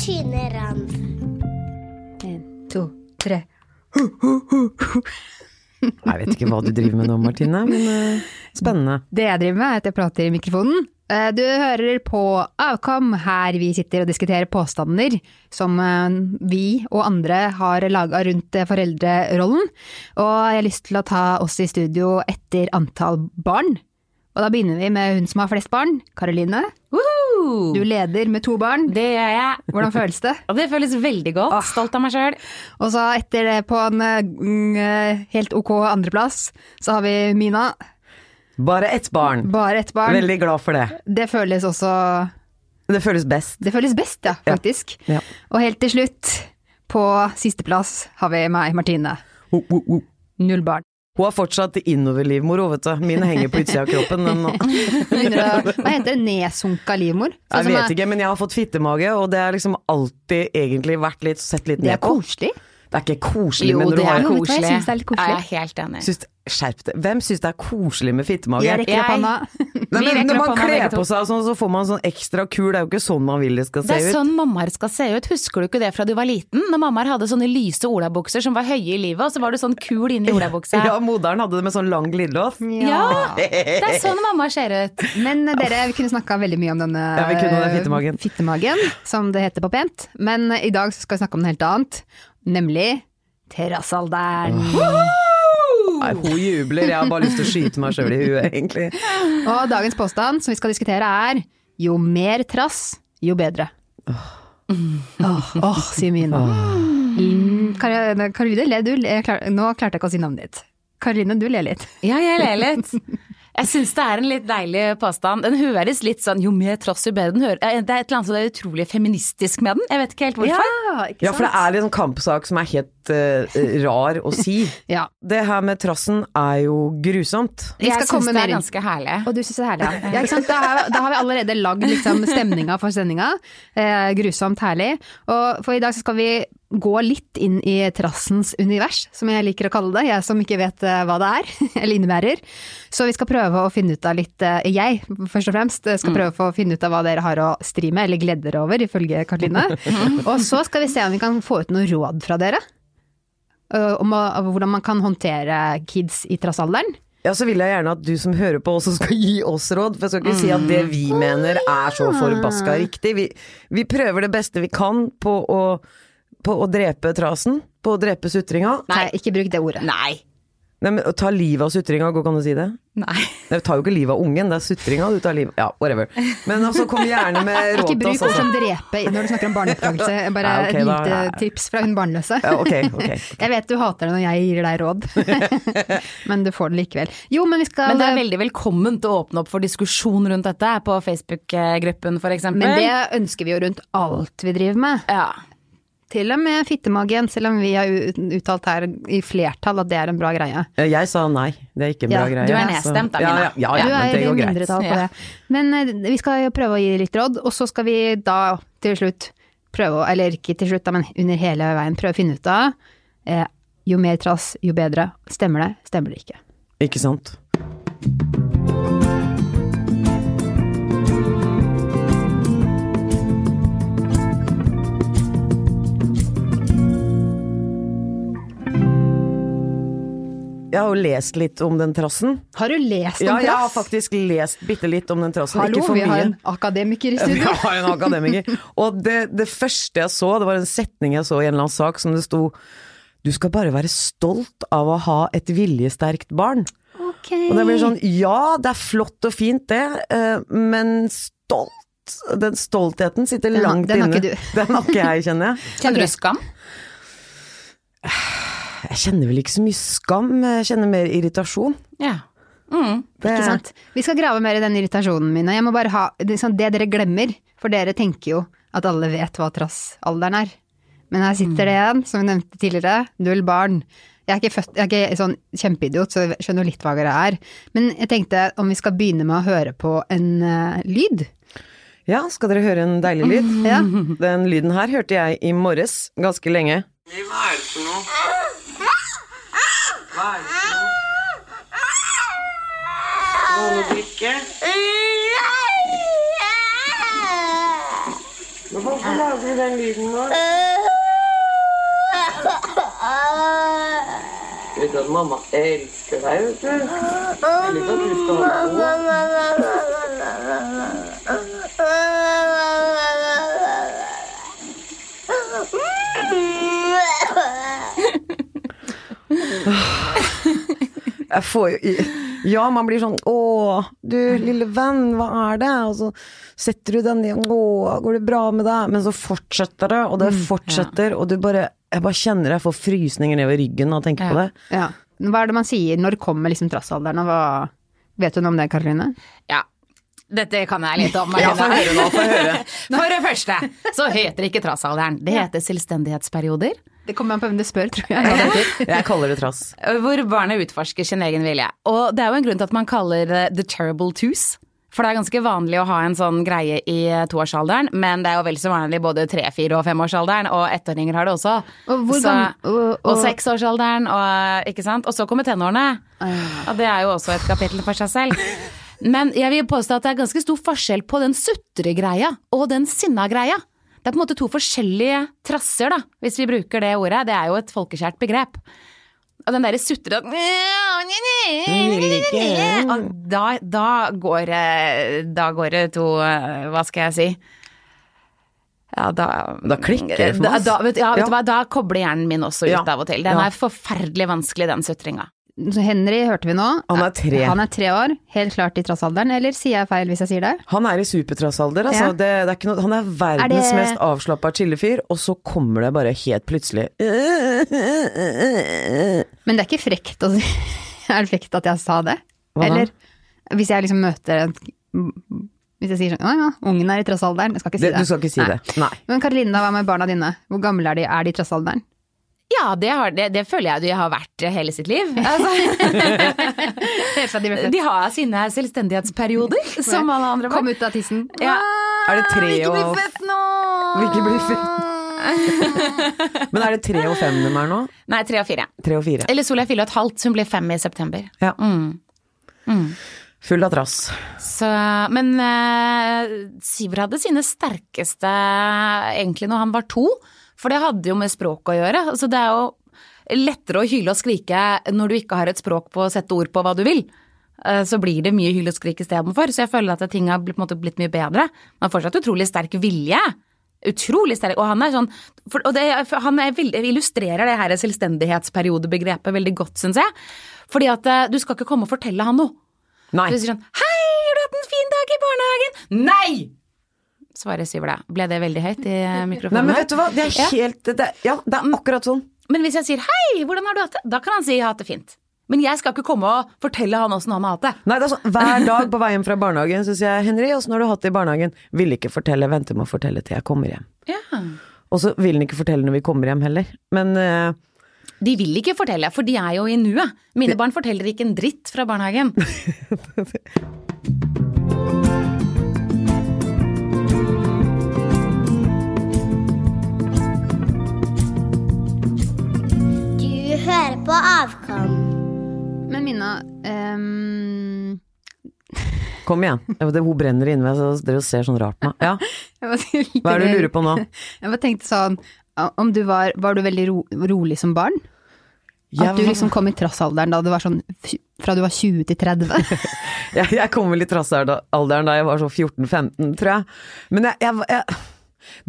Martine Rand. En, to, tre. Jeg vet ikke hva du driver med nå, Martine, men eh, spennende. Det jeg driver med, er at jeg prater i mikrofonen. Eh, Du hører på Avkom, her vi sitter og diskuterer påstander som eh, vi og andre har laga rundt foreldrerollen. Og jeg har lyst til å ta oss i studio etter antall barn. Og da begynner vi med hun som har flest barn, Karoline. Woohoo! Du leder med to barn. Det gjør jeg. Hvordan føles det? Og det føles veldig godt. Stolt av meg sjøl. Og så etter det, på en mm, helt ok andreplass, så har vi Mina. Bare ett barn. Bare ett barn. Veldig glad for det. Det føles også Det føles best. Det føles best, ja, Ja. faktisk. Ja. Og helt til slutt, på sisteplass, har vi meg, Martine. Null barn. Hun har fortsatt innoverlivmor, vet du. Min henger på utsida av kroppen. Den, Hva heter det? Nedsunka livmor? Sånn jeg vet er- ikke, men jeg har fått fittemage, og det har liksom alltid egentlig vært litt sett litt Det er ned på. koselig. Det er ikke koselig, Jo, men når det du er har Jo, vet du jeg det er litt koselig. Jeg er helt enig. syns, Skjerp deg. Hvem syns det er koselig med fittemage? Jeg rekker opp hånda. Nei, men når man kler på seg sånn, så får man sånn ekstra kul. Det er jo ikke sånn man vil det skal se ut. Det er ut. sånn mammaer skal se ut. Husker du ikke det fra du var liten? Når mammaer hadde sånne lyse olabukser som var høye i livet, og så var du sånn kul inni olabuksa. Ja, moderen hadde det med sånn lang glidelås. Ja, det er sånn mammaer ser ut. Men dere, vi kunne snakka veldig mye om denne Ja, vi kunne det, fittemagen. fittemagen, som det heter på pent. Men i dag skal vi snakke om noe helt annet, nemlig terrassalderen. Nei, hun jubler. Jeg har bare lyst til å skyte meg sjøl i huet, egentlig. Og dagens påstand som vi skal diskutere er jo mer trass, jo bedre. Åh, åh, sier Mina. Mm, Kar- Karoline, le du. le- klar- Nå klarte jeg ikke å si navnet ditt. Karoline, du ler litt. Ja, jeg ler litt. Jeg syns det er en litt deilig påstand. Den høres litt sånn jo mer trass jo bedre den hører. Eh, Det er et eller annet som er utrolig feministisk med den. Jeg vet ikke helt hvorfor. ikke Ja, for det er litt sånn kampsak som er helt eh, rar å si. Ja, Det her med trassen er jo grusomt. Vi skal Jeg komme syns det mer er inn. ganske herlig. Og du syns det er herlig, ja. ja ikke sant? Da, har, da har vi allerede lagd liksom, stemninga for sendinga. Eh, grusomt herlig. Og for i dag så skal vi gå litt inn i trassens univers, som jeg liker å kalle det. Jeg som ikke vet eh, hva det er, eller innebærer. Så vi skal prøve å finne ut av litt eh, Jeg, først og fremst, skal prøve å finne ut av hva dere har å stri med, eller gleder dere over, ifølge Karoline. Og så skal vi se om vi kan få ut noe råd fra dere. Eh, Om hvordan man kan håndtere kids i trassalderen. Ja, så vil jeg gjerne at du som hører på også skal gi oss råd, for jeg skal ikke si at det vi mener er så forbaska riktig. Vi, vi prøver det beste vi kan på å, på å drepe trasen, på å drepe sutringa. Nei, ikke bruk det ordet. Nei. Nei, men ta livet av sutringa, går kan du si det? Nei. Nei, Du tar jo ikke livet av ungen, det er sutringa du tar livet Ja, whatever. Men altså, kom gjerne med råd Ikke bruk ord Altså. som drepe når du snakker om barneoppdragelse. Bare Nei, ok, et da- lite tips fra hun barnløse. Ja, okay, okay, Jeg vet du hater det når jeg gir deg råd, men du får det likevel. Jo, men vi skal Men det er veldig velkomment å åpne opp for diskusjon rundt dette på Facebook-gruppen for eksempel. men det ønsker vi jo rundt alt vi driver med. ja. Til og med fittemagen, selv om vi har uttalt her i flertall at det er en bra greie. Jeg sa nei, det er ikke en bra Ja, greie. du er nedstemt da, ja, Mina. ja, ja, ja, du men er det i går greit. mindretall på det. Men eh, vi skal prøve å gi litt råd, og så skal vi da til slutt prøve å, eller ikke til slutt, da, men under hele veien prøve å finne ut av eh, jo mer trass, jo bedre. Stemmer det, stemmer det ikke? Ikke sant? Jeg har jo lest litt om den trassen. Har du lest om Ja, jeg har faktisk lest bitte litt om den trassen. Hallo, ikke for vi har en akademiker i Vi har en akademiker. Og det, det første jeg så, det var en setning jeg så i en eller annen sak som det sto Du skal bare være stolt av å ha et viljesterkt barn. Ok. Og det blir sånn Ja, det er flott og fint det, eh, men stolt Den stoltheten sitter Den har- den har inne. ikke du. Den har ikke jeg, kjenner jeg. Kjenner du skam? Jeg kjenner vel ikke så mye skam, jeg kjenner mer irritasjon. Ja. Mm. Det, Ikke sant? Vi skal grave mer i den irritasjonen min. Jeg må bare ha det, sånn, det dere glemmer, for dere tenker jo at alle vet hva trassalderen er. Men her sitter det en, som vi nevnte tidligere, null barn. Jeg er ikke, født, jeg er ikke sånn kjempeidiot, så jeg skjønner litt hva det er. Men jeg tenkte om vi skal begynne med å høre på en uh, lyd. Ja, skal dere høre en deilig lyd? Ja. Den lyden her hørte jeg i morges ganske lenge. Hva er det for noe? Hva er det for noe? Skal du drikke? Hvorfor lager du den lyden nå? Vet du at mamma elsker deg, vet du? Jeg får jo Ja, man blir sånn Å, du lille venn, hva er det? Og så setter du den i Å, går det bra med deg? Men så fortsetter det, og det fortsetter, og du bare Jeg bare kjenner jeg får frysninger nedover ryggen av å tenke på det. Ja. Hva er det man sier, når kommer liksom trassalderen, og hva Vet du noe om det, Karoline? Ja. Dette kan jeg litt om. Ja, få høre nå, få høre. For det første så heter det ikke trassalderen. Det heter selvstendighetsperioder. Det kommer an på hvem du spør, tror jeg. Jeg kaller det trass. Hvor barnet utforsker sin egen vilje. Og det er jo en grunn til at man kaller det the terrible twos. For det er ganske vanlig å ha en sånn greie i toårsalderen, men det er jo vel så vanlig både tre-, fire- og femårsalderen, og ettåringer har det også. Og hvor så, og- seksårsalderen, og, ikke sant. Og så kommer tenårene. Og det er jo også et kapittel for seg selv. Men jeg vil påstå at det er ganske stor forskjell på den sutregreia og den sinna-greia. Det er på en måte to forskjellige trasser, da, hvis vi bruker det ordet. Det er jo et folkeskjært begrep. Og den derre sutre da, da går det Da går det to eh, Hva skal jeg si? Ja, da Da klikker det for da, oss. da, vet, ja, vet Ja. du hva, da kobler hjernen min også ut av og til. Den er forferdelig vanskelig, den sutringa. Så Henry hørte vi nå. Han er tre. Han er tre år, helt klart i trassalderen, eller sier jeg feil hvis jeg sier det? Han er i supertrassalder, altså. Ja. Det, det er noe, han er verdens Er det- mest avslappa chillefyr, og så kommer det bare helt plutselig Men det er ikke frekt å si Er det frekt at jeg sa det? Hva da? Hvis jeg liksom møter en Hvis jeg sier sånn ja, ungen er i trassalderen. Jeg skal ikke si Det, det. du skal ikke si Nei. det. Nei. Men Karoline, hva med barna dine? Hvor gamle er de? Er de i trassalderen? Ja, det, har, det, det føler jeg de har vært hele sitt liv. Altså, de født. har sine selvstendighetsperioder, som alle andre Kom ut av tissen. Ja. Er det tre Ikke bli og født nå! Vil ikke bli Men er det tre og fem de er nå? Nei, tre og fire. Tre og fire. Eller Solveig fyller et halvt, hun blir fem i september. Ja. Mm. Full av trass. Så, men uh, Siver hadde sine sterkeste egentlig når han var to, for det hadde jo med språk å gjøre. Altså, det er jo lettere å hyle og skrike når du ikke har et språk på å sette ord på hva du vil. Eh, Så blir det mye hyl og skrik istedenfor, så jeg føler at ting har blitt, blitt mye bedre. Men har fortsatt utrolig sterk vilje. Utrolig sterk. Og han er sånn for, Og det, han er, illustrerer det her selvstendighetsperiode-begrepet veldig godt, syns jeg. Fordi at eh, du skal ikke komme og fortelle han noe. Nei. Du sier sånn Hei, har du hatt en fin dag i barnehagen? Nei! Svarer det. Ble det veldig høyt i eh, mikrofonen? Nei, men vet du hva, det er helt det, Ja, det er akkurat sånn. Men hvis jeg sier hei, hvordan har du hatt det? Da kan han si jeg har hatt det fint. Men jeg skal ikke komme og fortelle han åssen han har hatt det. Nei, det er sånn, Hver dag på vei hjem fra barnehagen så sier jeg 'Henri, åssen har du hatt det i barnehagen?' Vil ikke fortelle, venter med å fortelle til jeg kommer hjem. Ja. Og så vil han ikke fortelle når vi kommer hjem heller. Men uh, De vil ikke fortelle, for de er jo i nuet. Mine barn forteller ikke en dritt fra barnehagen. på Avkom. Men Minna um... kom igjen. Det, hun brenner inni meg, så dere ser sånn rart på meg. Ja, Hva er det du lurer på nå? Jeg bare tenkte sånn om du var, var du veldig ro, rolig som barn? Jeg At du liksom kom i trassalderen da det var sånn fra du var 20 til 30? jeg, jeg kom vel i trassalderen da jeg var så 14-15, tror jeg. Men jeg, jeg, jeg,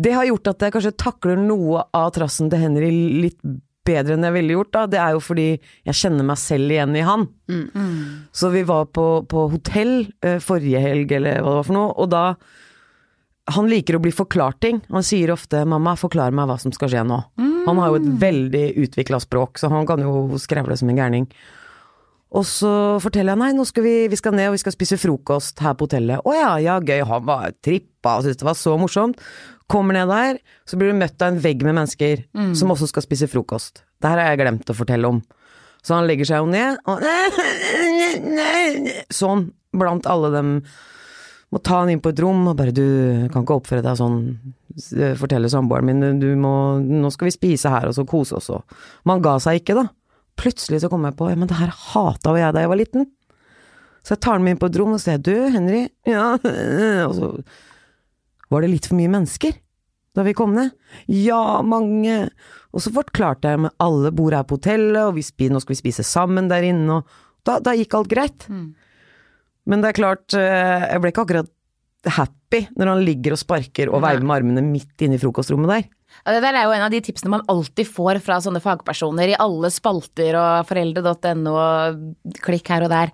det har gjort at jeg kanskje takler noe av trassen til Henry litt bedre enn jeg ville gjort. da. Det er jo fordi jeg kjenner meg selv igjen i han. Så vi var på, på hotell eh, forrige helg, eller hva det var for noe, og da han liker å bli forklart ting. Han sier ofte 'mamma, forklar meg hva som skal skje nå'. Han har jo et veldig utvikla språk, så han kan jo skrevle som en gærning. Og så forteller jeg nei, nå skal vi, vi skal ned og vi skal spise frokost her på hotellet. Å ja, ja, gøy. Han var trippa og syntes det var så morsomt. Kommer ned der, så blir du møtt av en vegg med mennesker som også skal spise frokost. Det her har jeg glemt å fortelle om. Så han legger seg jo ned, og Sånn, blant alle dem. Må ta han inn på et rom og bare du kan ikke oppføre deg sånn, forteller samboeren min, du må, nå skal vi spise her og så kose oss og Man ga seg ikke, da. Plutselig så kom jeg på, ja men det her hata jo jeg da jeg var liten. Så jeg tar han med inn på et rom og sier du, Henry, ja, og så var det litt for mye mennesker. da vi kom ned? Ja, mange. Og så forklarte jeg med alle bor her på hotellet, og vi spi, nå skal vi spise sammen der inne, og da, da gikk alt greit. Men det er klart, eh, jeg ble ikke akkurat happy når han ligger og sparker og veiver med armene midt inne i frokostrommet der. Ja, det der er jo en av de tipsene man alltid får fra sånne fagpersoner i alle spalter og foreldre.no og klikk her og der.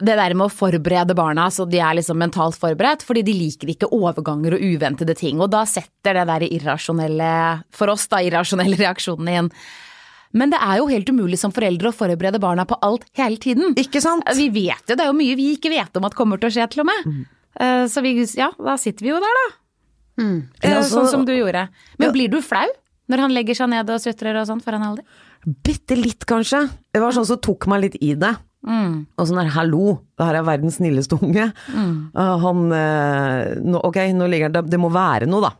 Det der med å forberede barna så de er liksom mentalt forberedt, fordi de liker ikke overganger og uventede ting. Og da setter det der irrasjonelle, for oss da, irrasjonelle reaksjonene inn. Men det er jo helt umulig som foreldre å forberede barna på alt hele tiden. Ikke sant? Vi vet jo, det er jo mye vi ikke vet om at kommer til å skje til og med. Mm. Så vi, ja, da sitter vi jo der da. Mm. Ja, så- sånn som du gjorde. Men Ja. blir du flau når han legger seg ned og sutrer og sånn foran Aldi? Bitte litt, kanskje. Det var sånn som tok meg litt i det. Mm. Og sånn der, hallo, det her er verdens snilleste unge. Ah, han eh, nå, Ok, nå ligger det, det må være noe, da.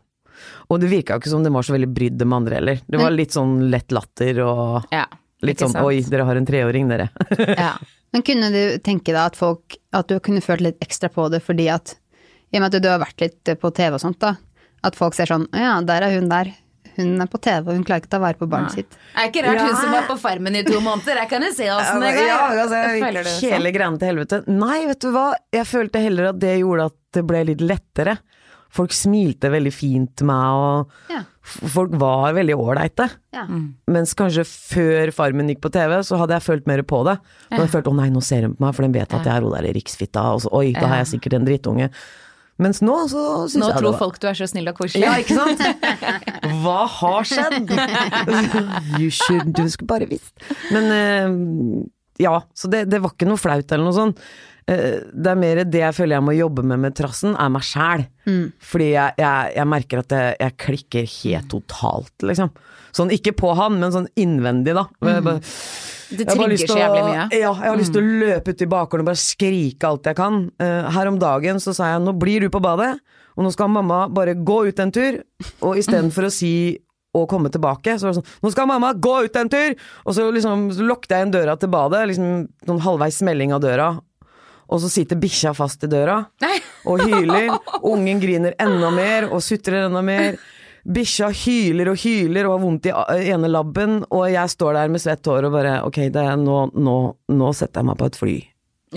Og det virka jo ikke som det var så veldig brydd dem andre heller. Det var litt sånn lett latter og Ja. litt sånn sant? oi, dere har en treåring, dere. Ja. Men kunne du tenke deg at folk At du kunne følt litt ekstra på det fordi at I og med at du har vært litt på TV og sånt, da. At folk ser sånn Ja, der er hun der. Hun er på TV, og hun klarer ikke å ta vare på barnet sitt. Er ikke rart Ja. hun som var på Farmen i to måneder, jeg kan jo se åssen det går. Ja, altså, jeg gikk hele greiene til helvete. Nei, vet du hva, jeg følte heller at det gjorde at det ble litt lettere. Folk smilte veldig fint til meg, og Ja. folk var veldig ålreite. Ja. Mens kanskje før Farmen gikk på TV, så hadde jeg følt mer på det. Men jeg følte å nei, nå ser hun på meg, for den vet at jeg er hun der i riksfitta, og så oi, da har jeg sikkert en drittunge. Mens nå så syns jeg det tror folk du er så snill og koselig. Ja, ikke sant? Hva har skjedd? You should, du skulle bare visst. Men eh, ja, så det, det var ikke noe flaut eller noe sånt. Eh, det er mer det jeg føler jeg må jobbe med med trassen, er meg sjæl. Fordi jeg, jeg, jeg merker at jeg, jeg klikker helt totalt, liksom. Sånn ikke på han, men sånn innvendig, da. Mm. bare- Det trigger så jævlig mye. Mm. Ja, jeg har lyst til å løpe ut i bakgården og bare skrike alt jeg kan. Eh, her om dagen så sa jeg nå blir du på badet, og nå skal mamma bare gå ut en tur, og istedenfor å si å komme tilbake, så var det sånn nå skal mamma gå ut en tur! Og så liksom lukket jeg igjen døra til badet, liksom noen halvveis smelling av døra. Og så sitter bikkja fast i døra Nei. og hyler. Ungen griner enda mer og sutrer enda mer. Bikkja hyler og hyler og har vondt i ene labben, og jeg står der med svett hår og bare ok, det er nå, nå, nå setter jeg meg på et fly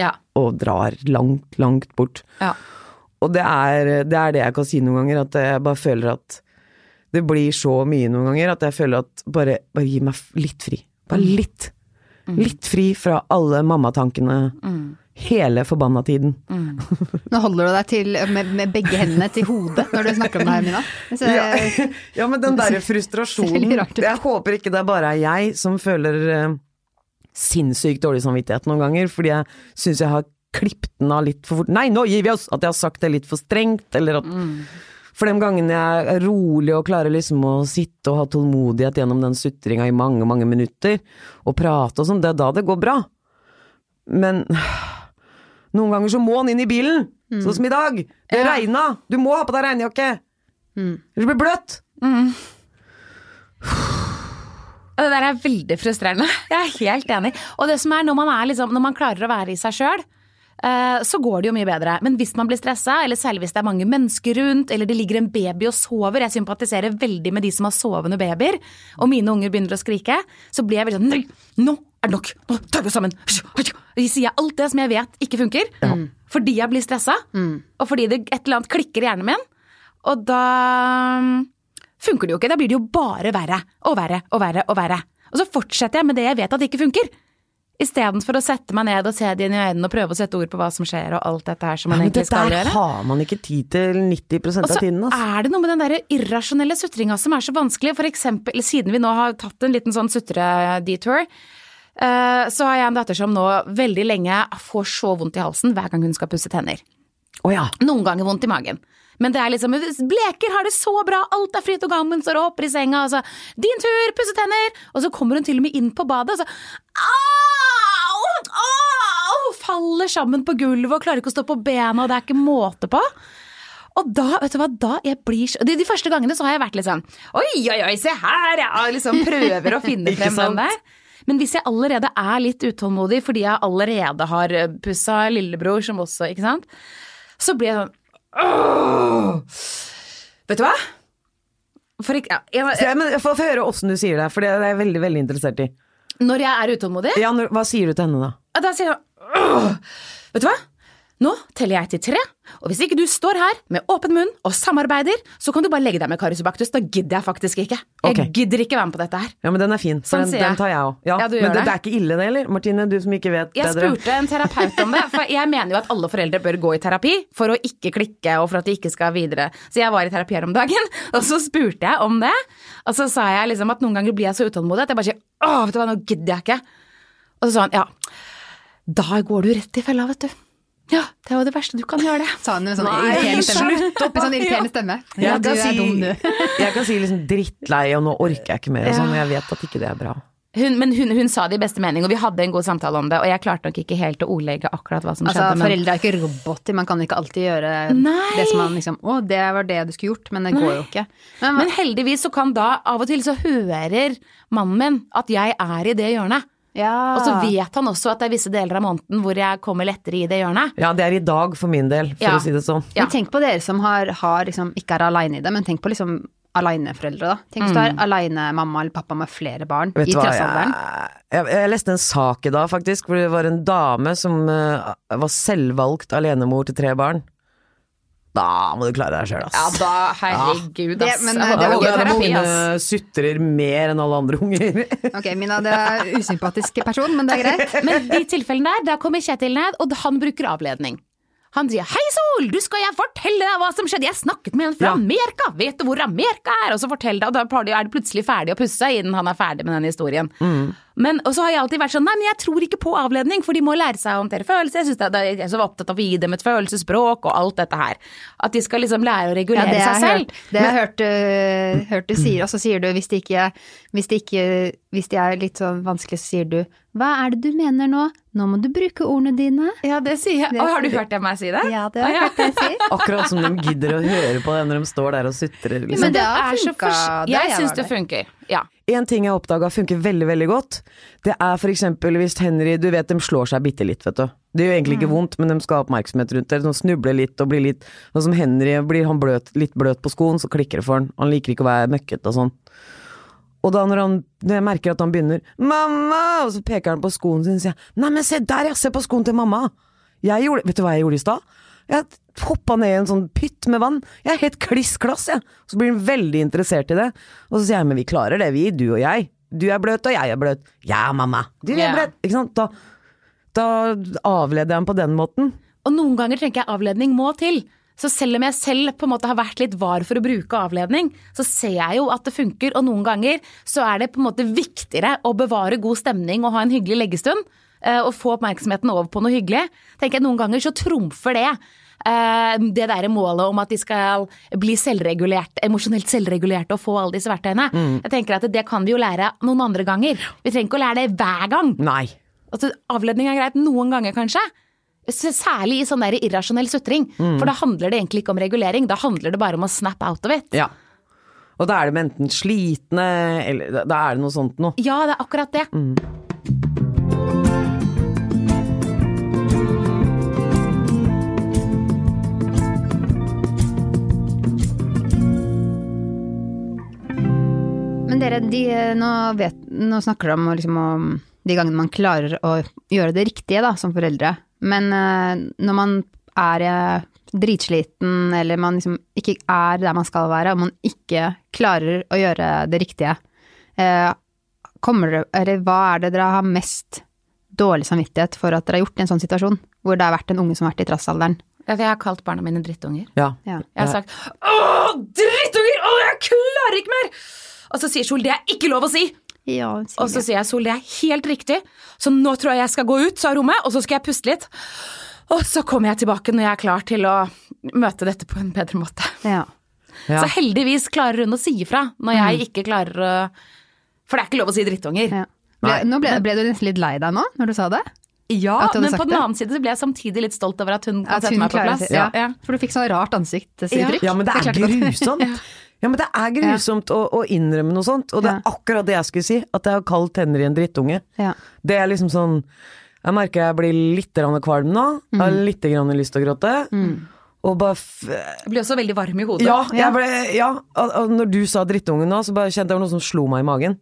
Ja. og drar langt, langt bort. ja. Og det er, det er det jeg kan si noen ganger, at jeg bare føler at det blir så mye noen ganger at jeg føler at bare, bare gi meg litt fri. Bare litt. Litt fri fra alle mammatankene hele forbanna tiden. Nå holder du deg til, med, med begge hendene til hodet når du snakker om det her, Mina. Så, Ja, ja, men den derre frustrasjonen. Jeg håper ikke det bare er jeg som føler eh, sinnssykt dårlig samvittighet noen ganger, fordi jeg syns jeg har klippet den av litt for fort. Nei, nå gir vi oss! At jeg har sagt det litt for strengt, eller at For de gangene jeg er rolig og klarer liksom å sitte og ha tålmodighet gjennom den sutringa i mange, mange minutter, og prate og sånn, det er da det går bra. Men noen ganger så må han inn i bilen, sånn som i dag. Det Ja. regna! Du må ha på deg regnjakke! Ellers blir det bløtt! Det der er veldig frustrerende. Jeg er helt enig. Og det som er når man, er liksom, når man klarer å være i seg sjøl, så går det jo mye bedre. Men hvis man blir stressa, eller særlig hvis det er mange mennesker rundt, eller det ligger en baby og sover Jeg sympatiserer veldig med de som har sovende babyer, og mine unger begynner å skrike, så blir jeg veldig sånn Nei, nå er det nok! Nå tar vi oss sammen! Så sier jeg alt det som jeg vet ikke funker, fordi jeg blir stressa, og fordi det et eller annet klikker i hjernen min. Og da funker det jo ikke. Da blir det jo bare verre og verre og verre og verre. Og så fortsetter jeg med det jeg vet at ikke funker. Istedenfor å sette meg ned og se det inn i øynene og prøve å sette ord på hva som skjer og alt dette her som man ja, egentlig gjøre. Men det der har man ikke tid til 90 Og av så tiden. Altså. er det noe med den der irrasjonelle sutringa som er så vanskelig. For eksempel, siden vi nå har tatt en liten sånn sutredetour, så har jeg en datter som nå veldig lenge får så vondt i halsen hver gang hun skal pusse tenner. Oh ja. Noen ganger vondt i magen. Men det er liksom Bleker har det så bra, alt er fritt og gammen, står og hopper i senga, og så Din tur, pusse tenner! Og så kommer hun til og med inn på badet, og så Au! Au! Faller sammen på gulvet og klarer ikke å stå på bena, og det er ikke måte på. Og da, vet du hva, da jeg blir så de, de første gangene så har jeg vært litt sånn Oi, oi, oi, se her, Jeg liksom prøver å finne frem den der. Men hvis jeg allerede er litt utålmodig fordi jeg allerede har pussa lillebror, som også, ikke sant, så blir jeg sånn Åh! Vet du hva? For ikke, ja, jeg, jeg, men Få få høre åssen du sier det, for det er jeg veldig veldig interessert i. når jeg er utålmodig, Ja, når, Hva sier du til henne da? Da sier jeg «Åh, Vet du hva? Nå teller jeg til tre, og hvis ikke du står her med åpen munn og samarbeider, så kan du bare legge deg med karisobaktus Da gidder jeg faktisk ikke. Jeg okay. gidder ikke være med på dette her. Ja, men den er fin. Sånn den, den tar jeg òg. Ja, Ja, men det, det. er ikke ille det eller? Martine, du som ikke vet Jeg bedre. spurte en terapeut om det, for jeg mener jo at alle foreldre bør gå i terapi for å ikke klikke og for at de ikke skal videre. Så jeg var i terapi her om dagen, og så spurte jeg om det. Og så sa jeg liksom at noen ganger blir jeg så utålmodig at jeg bare sier åh, vet du hva, nå gidder jeg ikke. Og så sa han ja, da går du rett i fella, vet du. Ja, det er jo det verste du kan gjøre det. Sa hun med sånn Nei, irriterende stemme. slutt Med sånn irriterende stemme. Ja, Jeg du kan er si- dum, du. Jeg kan si liksom drittlei, og nå orker jeg ikke mer, og sånn, og jeg vet at ikke det er bra. Hun, men hun, hun sa det i beste mening, og vi hadde en god samtale om det. Og jeg klarte nok ikke helt å ordlegge akkurat hva som Altså, skjedde. men- Foreldre er ikke roboter, man kan ikke alltid gjøre Nei. det som man liksom Å, det var det du skulle gjort, men det går jo ikke. Men, Men heldigvis så kan da av og til så hører mannen min at jeg er i det hjørnet. Ja. Og så vet han også at det er visse deler av måneden hvor jeg kommer lettere i det hjørnet. Ja, det er i dag for min del, for Ja. å si det sånn. Ja. Men tenk på dere som har, har liksom, ikke er aleine i det, men tenk på liksom aleneforeldre, da. Tenk hvis du er aleine mamma eller pappa med flere barn Vet i trassalderen. jeg, jeg, jeg leste en sak i dag, faktisk, hvor det var en dame som uh, var selvvalgt alenemor til tre barn. Da må du klare deg sjøl, ass. Ja, da herregud, Det- Ja, men, det var gøy terapi, ass. sutrer mer enn alle andre unger. Ok, Mina, det er usympatisk person, men det er greit. Men de tilfellene der, da kommer Kjetil ned, og han bruker avledning. Han sier 'Hei, Sol, du skal jeg fortelle deg hva som skjedde'. Jeg snakket med en fra Ja. Amerika. Vet du hvor Amerika er? Og så forteller det, og da er det plutselig ferdig å pusse innen han er ferdig med den historien. Men, og så har jeg alltid vært sånn 'Nei, men jeg tror ikke på avledning', for de må lære seg å håndtere følelser. Jeg, synes det, det, jeg er så opptatt av å gi dem et følelsesspråk og alt dette her. At de skal liksom lære å Ja, regulere det seg selv. hørt, det har jeg hørt, øh, hørt du sier, og så sier du hvis det ikke, hvis de ikke Hvis de er litt sånn vanskelig, så sier du Hva er det du mener nå? Nå må du bruke ordene dine. Ja, det sier jeg. Det Å, har du hørt jeg meg si det? Ja, det har jeg hørt deg si. Akkurat som de gidder å høre på det når de står der og sutrer. Men Liksom. det har er så funka Jeg jeg syns det funker. Ja. En ting jeg oppdaga funker veldig, veldig godt, det er eksempel hvis Henry Du vet de slår seg bitte litt, vet du. Det gjør egentlig ikke vondt, men de skal ha oppmerksomhet rundt det. De snubler litt og blir litt Sånn som Henry, blir han bløt, litt bløt på skoen, så klikker det for han. Han liker ikke å være møkkete og sånn. Og da når han når jeg merker at han begynner 'mamma', og så peker han på skoen sin og sier 'nei, men se der, ja, se på skoen til mamma'. Jeg gjorde, vet du hva jeg gjorde i stad? Jeg hoppa ned i en sånn pytt med vann. Jeg er helt kliss klass, jeg. Så blir han veldig interessert i det. Og så sier jeg 'men vi klarer det, vi, du og jeg'. Du er bløt, og jeg er bløt. Ja, mamma. Du er yeah. bløt. Ikke sant? Da, da avleder jeg ham på den måten. Og noen ganger tenker jeg avledning må til. Så selv om jeg selv på en måte har vært litt var for å bruke avledning, så ser jeg jo at det funker, og noen ganger så er det på en måte viktigere å bevare god stemning og ha en hyggelig leggestund, eh, og få oppmerksomheten over på noe hyggelig. Tenker jeg Noen ganger så trumfer det det derre målet om at de skal bli selvregulert, emosjonelt selvregulerte og få alle disse verktøyene. Jeg tenker at det kan vi jo lære noen andre ganger. Vi trenger ikke å lære det hver gang. Nei. Altså, avledning er greit noen ganger, kanskje. Særlig i sånn der irrasjonell sutring. For da handler det egentlig ikke om regulering, da handler det bare om å snap out of it. Ja. Og da er de enten slitne, eller da- er det noe sånt noe. Ja, det er akkurat det. Men dere, de, nå, vet, nå snakker dere om, liksom, om de gangene man klarer å gjøre det riktige da, som foreldre. Men eh, når man er eh, dritsliten, eller man liksom ikke er der man skal være, og man ikke klarer å gjøre det riktige, eh, kommer det, eller hva er det dere har mest dårlig samvittighet for at dere har gjort i en sånn situasjon, hvor det har vært en unge som har vært i trassalderen? Jeg har kalt barna mine drittunger. Ja. Ja. Jeg har sagt 'Å, drittunger! Å, jeg klarer ikke mer!' Og så sier Sol 'det er ikke lov å si'. Ja, Og så sier jeg Sol, det er helt riktig, så nå tror jeg jeg skal gå ut av rommet, og så skal jeg puste litt. Og så kommer jeg tilbake når jeg er klar til å møte dette på en bedre måte. ja. Ja. Så heldigvis klarer hun å si ifra når jeg ikke klarer å For det er ikke lov å si drittunger. Ja. Ble, nå ble, ble du nesten litt lei deg nå, når du sa det? Ja, men på den det? annen side så ble jeg samtidig litt stolt over at hun kan sette meg på plass. Ja. Ja. For du fikk sånn rart ansiktsuttrykk. Ja, men det er grusomt. Ja, men det er grusomt å, å innrømme noe sånt, og det er Ja. akkurat det jeg skulle si, at jeg har kalde tenner i en drittunge. Ja. Det er liksom sånn Jeg merker jeg blir litt grann kvalm nå, jeg har litt grann lyst til å gråte. Og bare f Jeg blir også veldig varm i hodet. ja, jeg ble, ja, og- og når du sa drittunge nå, så bare kjente jeg noe som slo meg i magen.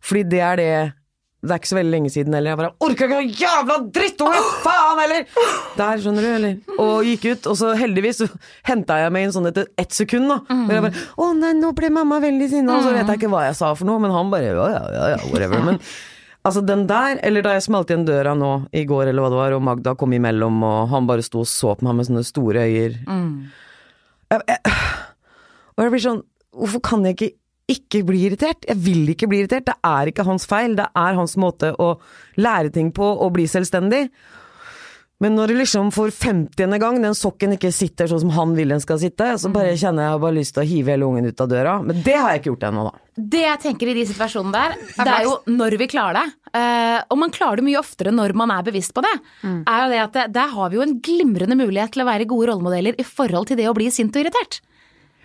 Fordi det er det Det er ikke så veldig lenge siden heller. Jeg bare orker ikke noe jævla drittunge! Faen heller! Der, skjønner du, eller? Og gikk ut, og så heldigvis så henta jeg meg inn sånn etter ett sekund, da. Hvor jeg bare Å nei, nå ble mamma veldig sinna, og så vet jeg ikke hva jeg sa for noe, men han bare ja, ja, ja, ja, whatever. Men altså, den der, eller da jeg smalt igjen døra nå i går, eller hva det var, og Magda kom imellom, og han bare sto og så på meg med sånne store øyer. Jeg, jeg, og jeg blir sånn Hvorfor kan jeg ikke ikke bli irritert? Jeg vil ikke bli irritert. Det er ikke hans feil. Det er hans måte å lære ting på og bli selvstendig. Men når det liksom for 50. gang den sokken ikke sitter sånn som han vil den skal sitte, så bare kjenner jeg bare lyst til å hive hele ungen ut av døra. Men det har jeg ikke gjort ennå, da. Det jeg tenker i de situasjonene der, det er jo når vi klarer det. Eh, og man klarer det mye oftere når man er bevisst på det. Er jo det at Der har vi jo en glimrende mulighet til å være gode rollemodeller i forhold til det å bli sint og irritert.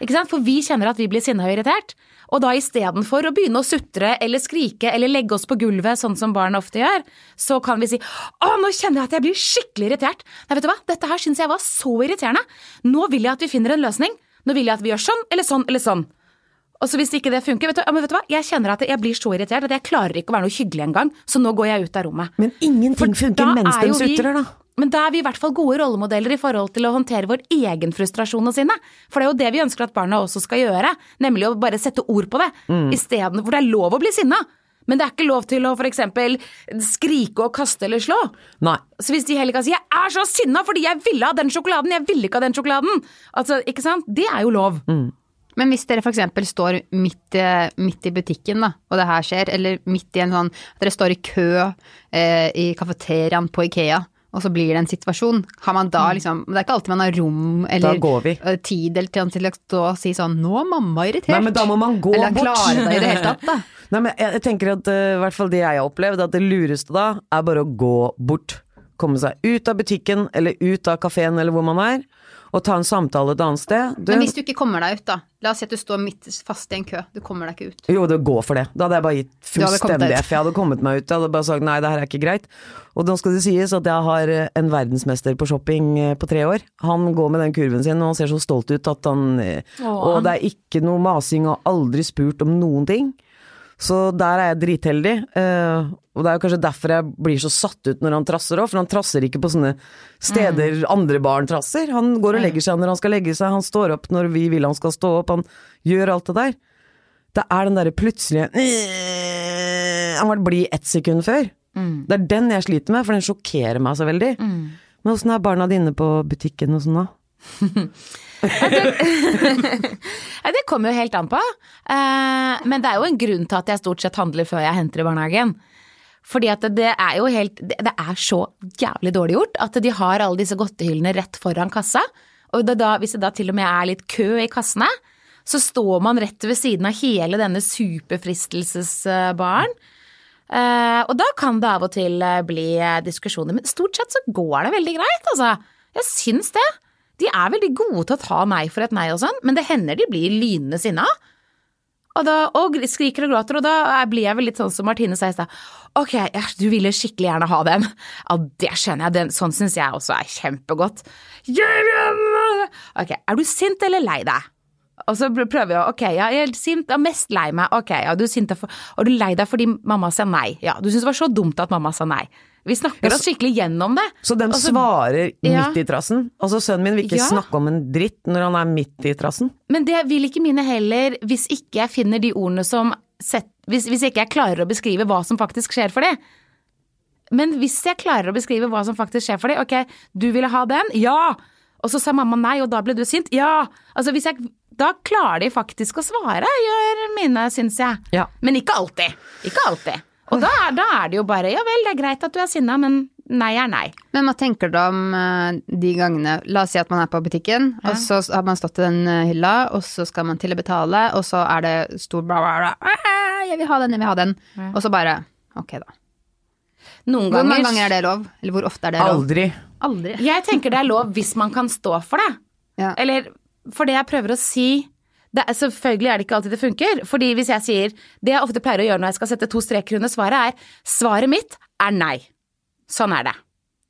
Ikke sant? For vi kjenner at vi blir sinna og irritert. Og da istedenfor å begynne å sutre eller skrike eller legge oss på gulvet, sånn som barn ofte gjør, så kan vi si å, nå kjenner jeg at jeg blir skikkelig irritert. Nei, vet du hva, dette her syns jeg var så irriterende. Nå vil jeg at vi finner en løsning. Nå vil jeg at vi gjør sånn eller sånn eller sånn. Og så hvis ikke det funker, vet du, ja, men vet du hva, jeg kjenner at jeg blir så irritert at jeg klarer ikke å være noe hyggelig engang, så nå går jeg ut av rommet. Men ingenting funker mens de sutrer, da. Men da er vi i hvert fall gode rollemodeller i forhold til å håndtere vår egen frustrasjon og sinne. For det er jo det vi ønsker at barna også skal gjøre, nemlig å bare sette ord på det. Mm. Isteden, for det er lov å bli sinna, men det er ikke lov til å f.eks. skrike og kaste eller slå. Nei. Så hvis de heller kan si 'jeg er så sinna fordi jeg ville ha den sjokoladen', jeg ville ikke ha den sjokoladen, altså, ikke sant? Det er jo lov. Men hvis dere f.eks. står midt, eh, midt i butikken, da, og det her skjer, eller midt i en sånn Dere står i kø eh, i kafeteriaen på Ikea, og så blir det en situasjon. Har man da liksom Det er ikke alltid man har rom eller eh, tid eller til, å stå og si sånn 'Nå er mamma irritert'. Nei, men da må man gå eller bort. klare det i det hele tatt, da. Nei, men jeg, jeg tenker at i hvert fall det jeg har opplevd, at det lureste da er bare å gå bort. Komme seg ut av butikken, eller ut av kafeen, eller hvor man er, og ta en samtale et annet sted. Du, Men hvis du ikke kommer deg ut, da. La oss si at du står midt fast i en kø. Du kommer deg ikke ut. Jo, det går for det. Da hadde jeg bare gitt fullstendig. F. Jeg hadde kommet meg ut. Jeg hadde bare sagt nei, det her er ikke greit. Og nå skal det sies at jeg har eh, en verdensmester på shopping eh, på tre år. Han går med den kurven sin, og han ser så stolt ut at han Åh. Og det er ikke noe masing og aldri spurt om noen ting. Så der er jeg dritheldig. Uh, og det er jo kanskje derfor jeg blir så satt ut når han trasser òg, for han trasser ikke på sånne steder andre barn trasser. Han går og legger seg når han skal legge seg, han står opp når vi vil han skal stå opp, han gjør alt det der. Det er den derre plutselige Han var blid ett sekund før. Det er den jeg sliter med, for den sjokkerer meg så veldig. Men åssen er barna dine på butikken og sånn da? Det kommer jo helt an på. Eh, men det er jo en grunn til at jeg stort sett handler før jeg henter i barnehagen. Fordi at det er jo helt Det er så jævlig dårlig gjort at de har alle disse godtehyllene rett foran kassa. Og da, hvis det da til og med er litt kø i kassene, så står man rett ved siden av hele denne superfristelsesbaren. Eh, og da kan det av og til eh, bli diskusjoner, men stort sett så går det veldig greit, altså. Jeg syns det. De er veldig gode til å ta nei for et nei og sånn, men det hender de blir lynende sinna. Og, da, og skriker og gråter, og da blir jeg vel litt sånn som Martine sa i stad. Ok, du ville skikkelig gjerne ha den. Ja, det skjønner jeg. Den, sånn syns jeg også er kjempegodt. Ok, er du sint eller lei deg? Og så prøver jeg, ok, ja, jeg er sint, jeg er mest lei meg, ok, ja, du er sint og du er lei deg fordi mamma sa nei, ja, du syns det var så dumt at mamma sa nei. Vi snakker oss skikkelig gjennom det. Så de altså, så- svarer Ja. midt i trassen? Altså sønnen min vil ikke Ja. snakke om en dritt når han er midt i trassen? Men det vil ikke mine heller, hvis ikke jeg finner de ordene som set, hvis, hvis ikke jeg klarer å beskrive hva som faktisk skjer for dem. Men hvis jeg klarer å beskrive hva som faktisk skjer for dem, ok, du ville ha den, ja! Og så sa mamma nei, og da ble du sint, ja! Altså hvis jeg, da klarer de faktisk å svare, gjør mine, syns jeg. Ja. Men ikke alltid. Ikke alltid. Og da, er- da er det jo bare, ja vel, det er greit at du er sinna, men nei er nei. Men hva tenker du om eh, de gangene La oss si at man er på butikken, og så har man stått i den eh, hylla, og så skal man til å betale, og så er det stor bla, bla, bla. «Ah, Jeg vil ha den, jeg vil ha den. Og så bare Ok, da. Noen Hvor mange ganger, ganger er det lov? Eller hvor ofte er det lov? Aldri. Aldri. Jeg tenker det er lov hvis man kan stå for det. Ja. Eller for det jeg prøver å si er, Selvfølgelig er det ikke alltid det funker. Fordi hvis jeg sier Det jeg ofte pleier å gjøre når jeg skal sette to streker under svaret, er svaret mitt er nei. Sånn er det.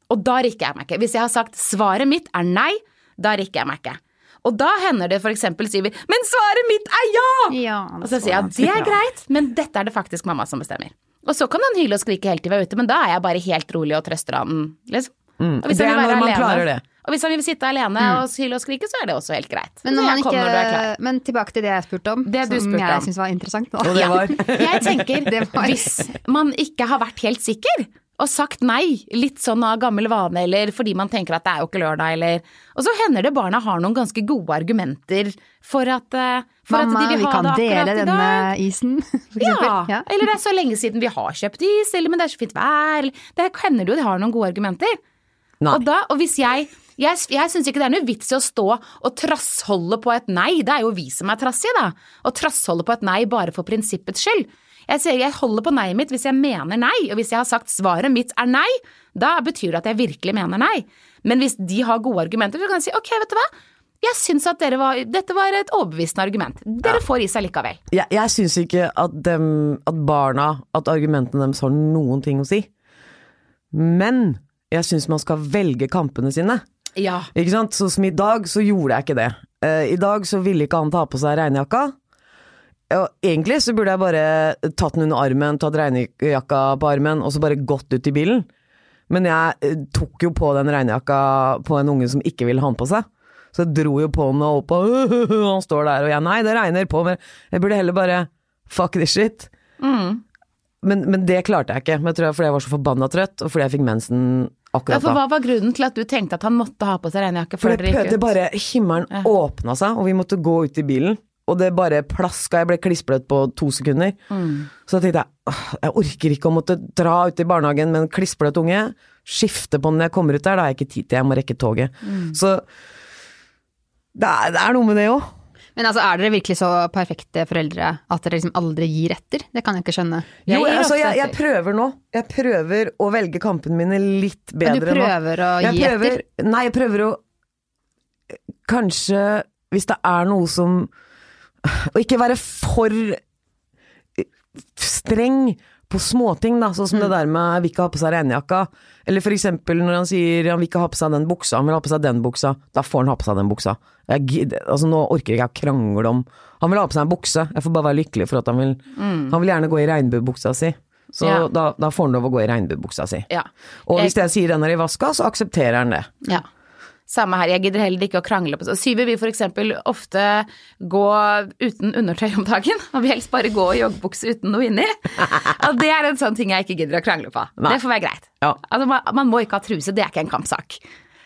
Og da rikker jeg meg ikke. Hvis jeg har sagt svaret mitt er nei, da rikker jeg meg ikke. Og da hender det for eksempel sier vi 'men svaret mitt er ja'! Ja, Og så sier jeg det er greit, men dette er det faktisk mamma som bestemmer. Og så kan han hyle og skrike helt til vi er ute, men da er jeg bare helt rolig og trøster han. Liksom. Og hvis Det er når man alene- klarer det. Og hvis han vil sitte alene og hyle og skrike, så er det også helt greit. Men, når man jeg når du er klar. ikke, men tilbake til det jeg spurte om, Det du som spurte jeg syns var interessant. Og det var Jeg tenker, Det var- hvis man ikke har vært helt sikker, og sagt nei, litt sånn av gammel vane, eller fordi man tenker at det er jo ikke lørdag, eller Og så hender det barna har noen ganske gode argumenter for at, eh, for Mamma, at de vil ha kan det akkurat dele i denne dag. isen, for Ja. eksempel. Ja. eller det er så lenge siden vi har kjøpt is, eller men det er så fint vær. eller- Det hender jo de har noen gode argumenter. Nei. Og, da, og hvis jeg Jeg, jeg syns ikke det er noe vits i å stå og trassholde på et nei. Det er jo vi som er trassige, da. Å trassholde på et nei bare for prinsippets skyld. Jeg sier jeg holder på nei-et mitt hvis jeg mener nei, og hvis jeg har sagt svaret mitt er nei, da betyr det at jeg virkelig mener nei. Men hvis de har gode argumenter, så kan jeg si ok, vet du hva. Jeg syns at var, dette var et overbevisende argument. Dere får i seg likevel. Jeg, jeg syns ikke at, dem, at barna, at argumentene deres har noen ting å si. Men jeg syns man skal velge kampene sine. Ja. Ikke sant? Så som i dag, så gjorde jeg ikke det. Uh, I dag så ville ikke han ta på seg regnjakka. Og egentlig så burde jeg bare tatt den under armen, tatt regnjakka på armen, og så bare gått ut i bilen. Men jeg eh, tok jo på den regnjakka på en unge som ikke ville ha den på seg. Så jeg dro jo på den og opp, og han står der, og jeg nei, det regner på, men jeg burde heller bare fuck this shit. Mm. Men, men det klarte jeg ikke, men jeg tror jeg fordi jeg var så forbanna trøtt, og fordi jeg fikk mensen Ja, for hva var grunnen til at du tenkte at han måtte ha på seg regnjakke For før det, dere det gikk ut? bare, himmelen åpna seg, og vi måtte gå ut i bilen. Og det bare plaska, jeg ble klissbløt på to sekunder. Mm. Så da tenkte jeg jeg orker ikke å måtte dra ut i barnehagen med en klissbløt unge. Skifte på den når jeg kommer ut der, da har jeg ikke tid til, jeg må rekke toget. Mm. Så det er, det er noe med det òg. Men altså, er dere virkelig så perfekte foreldre at dere liksom aldri gir etter? Det kan jeg ikke skjønne. Jeg Jo, altså, jeg, jeg prøver nå. Jeg prøver å velge kampene mine litt bedre nå. Men du nå. prøver å Jeg gi prøver, etter? Nei, jeg prøver å Kanskje hvis det er noe som Å ikke være for streng på småting, da. Sånn som det der med 'vil ikke ha på seg regnjakka'. Eller for eksempel når han sier han vil ikke ha på seg den buksa, han vil ha på seg den buksa. Da får han ha på seg den buksa. Jeg, altså Nå orker jeg ikke å krangle om Han vil ha på seg en bukse, jeg får bare være lykkelig for at han vil Han vil gjerne gå i regnbuebuksa si. Så Ja. da, da får han lov å gå i regnbuebuksa si. Ja. Og hvis jeg sier den er i vaska, så aksepterer han det. Ja. Samme her, jeg gidder heller ikke å krangle på Syver vil for eksempel ofte gå uten undertøy om dagen, og vil helst bare gå i joggebukse uten noe inni. Og det er en sånn ting jeg ikke gidder å krangle på. Nei. Det får være greit. Ja. Altså, man, man må ikke ha truse, det er ikke en kampsak.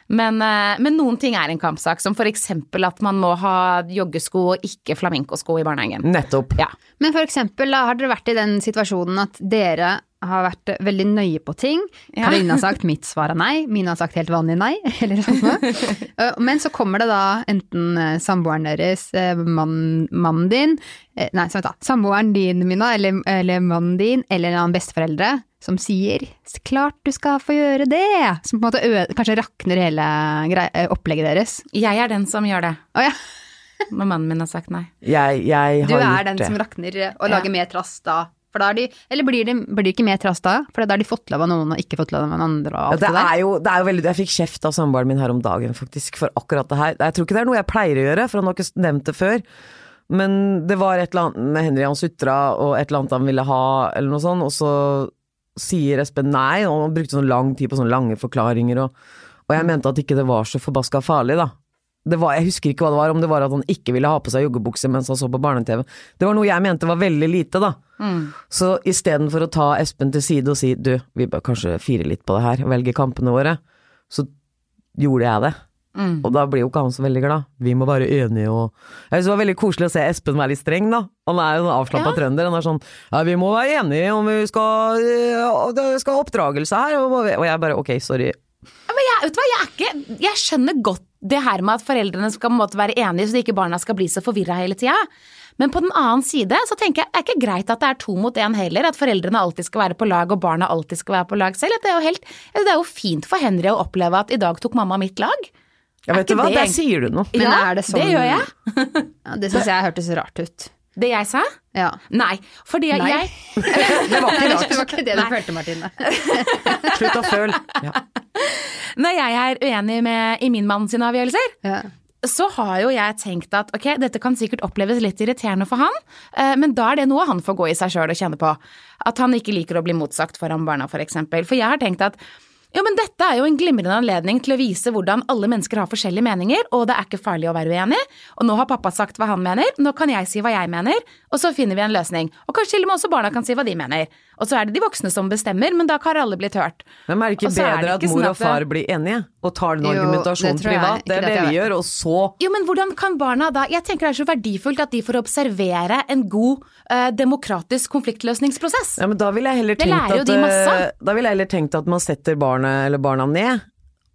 Men, eh, men noen ting er en kampsak, som for eksempel at man må ha joggesko og ikke flamencosko i barnehagen. Nettopp. Ja. Men for eksempel, har dere vært i den situasjonen at dere har vært veldig nøye på ting. Ja. Karoline har sagt mitt svar er nei, mine har sagt helt vanlig nei, eller noe. sånt. Men så kommer det da enten eh, samboeren deres, eh, mann- mannen din, eh, nei, vent da, samboeren din, Mina, eller, eller mannen din, eller en annen besteforeldre, som sier 'klart du skal få gjøre det', som på en måte ø kanskje rakner hele eh, opplegget deres. Jeg er den som gjør det, Å ja, men mannen min har sagt nei. Jeg, jeg du er den det. som rakner og og Ja. lager mer trass da. For da er de, eller blir de, blir de ikke mer trass da? For da har de fått lov av noen og ikke fått lov av noen andre Ja, det det er jo, det er jo veldig, Jeg fikk kjeft av samboeren min her om dagen faktisk for akkurat det her. Jeg tror ikke det er noe jeg pleier å gjøre, for han har ikke nevnt det før. Men det var et eller annet med Henry, han sutra, og et eller annet han ville ha, eller noe sånt, og så sier Espen nei, og han brukte sånn lang tid på sånne lange forklaringer, og, og jeg mente at ikke det var så forbaska farlig, da. Det var, jeg husker ikke hva det var, om det var at han ikke ville ha på seg joggebukse mens han så på barne-TV. Det var noe jeg mente var veldig lite, da. Så istedenfor å ta Espen til side og si du, vi bør kanskje fire litt på det her, velge kampene våre, så gjorde jeg det. Og da blir jo ikke han så veldig glad. Vi må være enige og Jeg synes det var veldig koselig å se Espen være litt streng, da. Han er jo en avslappa Ja. trønder. Han er sånn Ja, vi må være enige om vi skal ja, skal ha oppdragelse her. Og, og jeg bare ok, sorry. Men jeg, vet du hva, jeg, er ikke, jeg skjønner godt det her med at foreldrene skal måtte være enige, så ikke barna skal bli så forvirra hele tida. Men på den annen side så tenker jeg det er ikke greit at det er to mot én heller. At foreldrene alltid skal være på lag og barna alltid skal være på lag selv. Det, er jo helt, det er jo fint for Henry å oppleve at i dag tok mamma mitt lag. Ja, vet du hva, det der sier du noe. Men ja, er det sånn Det gjør jeg. Ja, det syns jeg hørtes rart ut. Det jeg sa? Ja. Nei. Fordi Nei. jeg Det var ikke Det var ikke det du følte, Martine. Slutt å føle. Ja. Når jeg er uenig med i min mann sine avgjørelser, Ja. så har jo jeg tenkt at ok, dette kan sikkert oppleves litt irriterende for han, eh, men da er det noe han får gå i seg sjøl og kjenne på. At han ikke liker å bli motsagt foran barna, for eksempel. For jeg har tenkt at jo, men dette er jo en glimrende anledning til å vise hvordan alle mennesker har forskjellige meninger, og det er ikke farlig å være uenig. Og nå har pappa sagt hva han mener, nå kan jeg si hva jeg mener, og så finner vi en løsning. Og kanskje til og med også barna kan si hva de mener. Og så er det de voksne som bestemmer, men da har alle blitt hørt. Men er det ikke det bedre at mor sånn og far blir enige, og tar den argumentasjonen privat? Det er det det vi gjør, og så Jo, men hvordan kan barna da Jeg tenker det er så verdifullt at de får observere en god eh, demokratisk konfliktløsningsprosess. Ja, men da ville jeg heller Det tenkt lærer jo at de masse. eh, Da ville jeg heller tenkt at man setter barnet eller barna ned